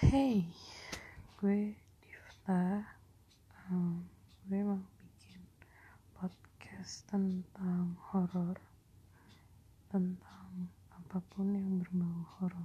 Hey, gue Difta. Um, gue mau bikin podcast tentang horor, tentang apa pun yang berbau horor.